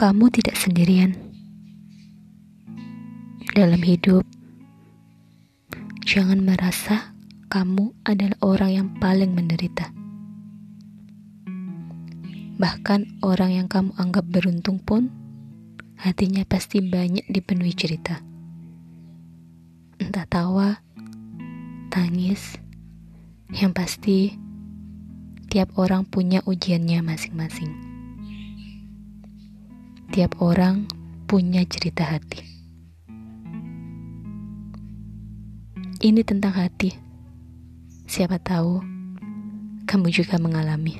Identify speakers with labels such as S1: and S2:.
S1: kamu tidak sendirian dalam hidup. Jangan merasa kamu adalah orang yang paling menderita. Bahkan orang yang kamu anggap beruntung pun hatinya pasti banyak dipenuhi cerita. Entah tawa, tangis, yang pasti tiap orang punya ujiannya masing-masing. Tiap orang punya cerita hati. Ini tentang hati. Siapa tahu kamu juga mengalami.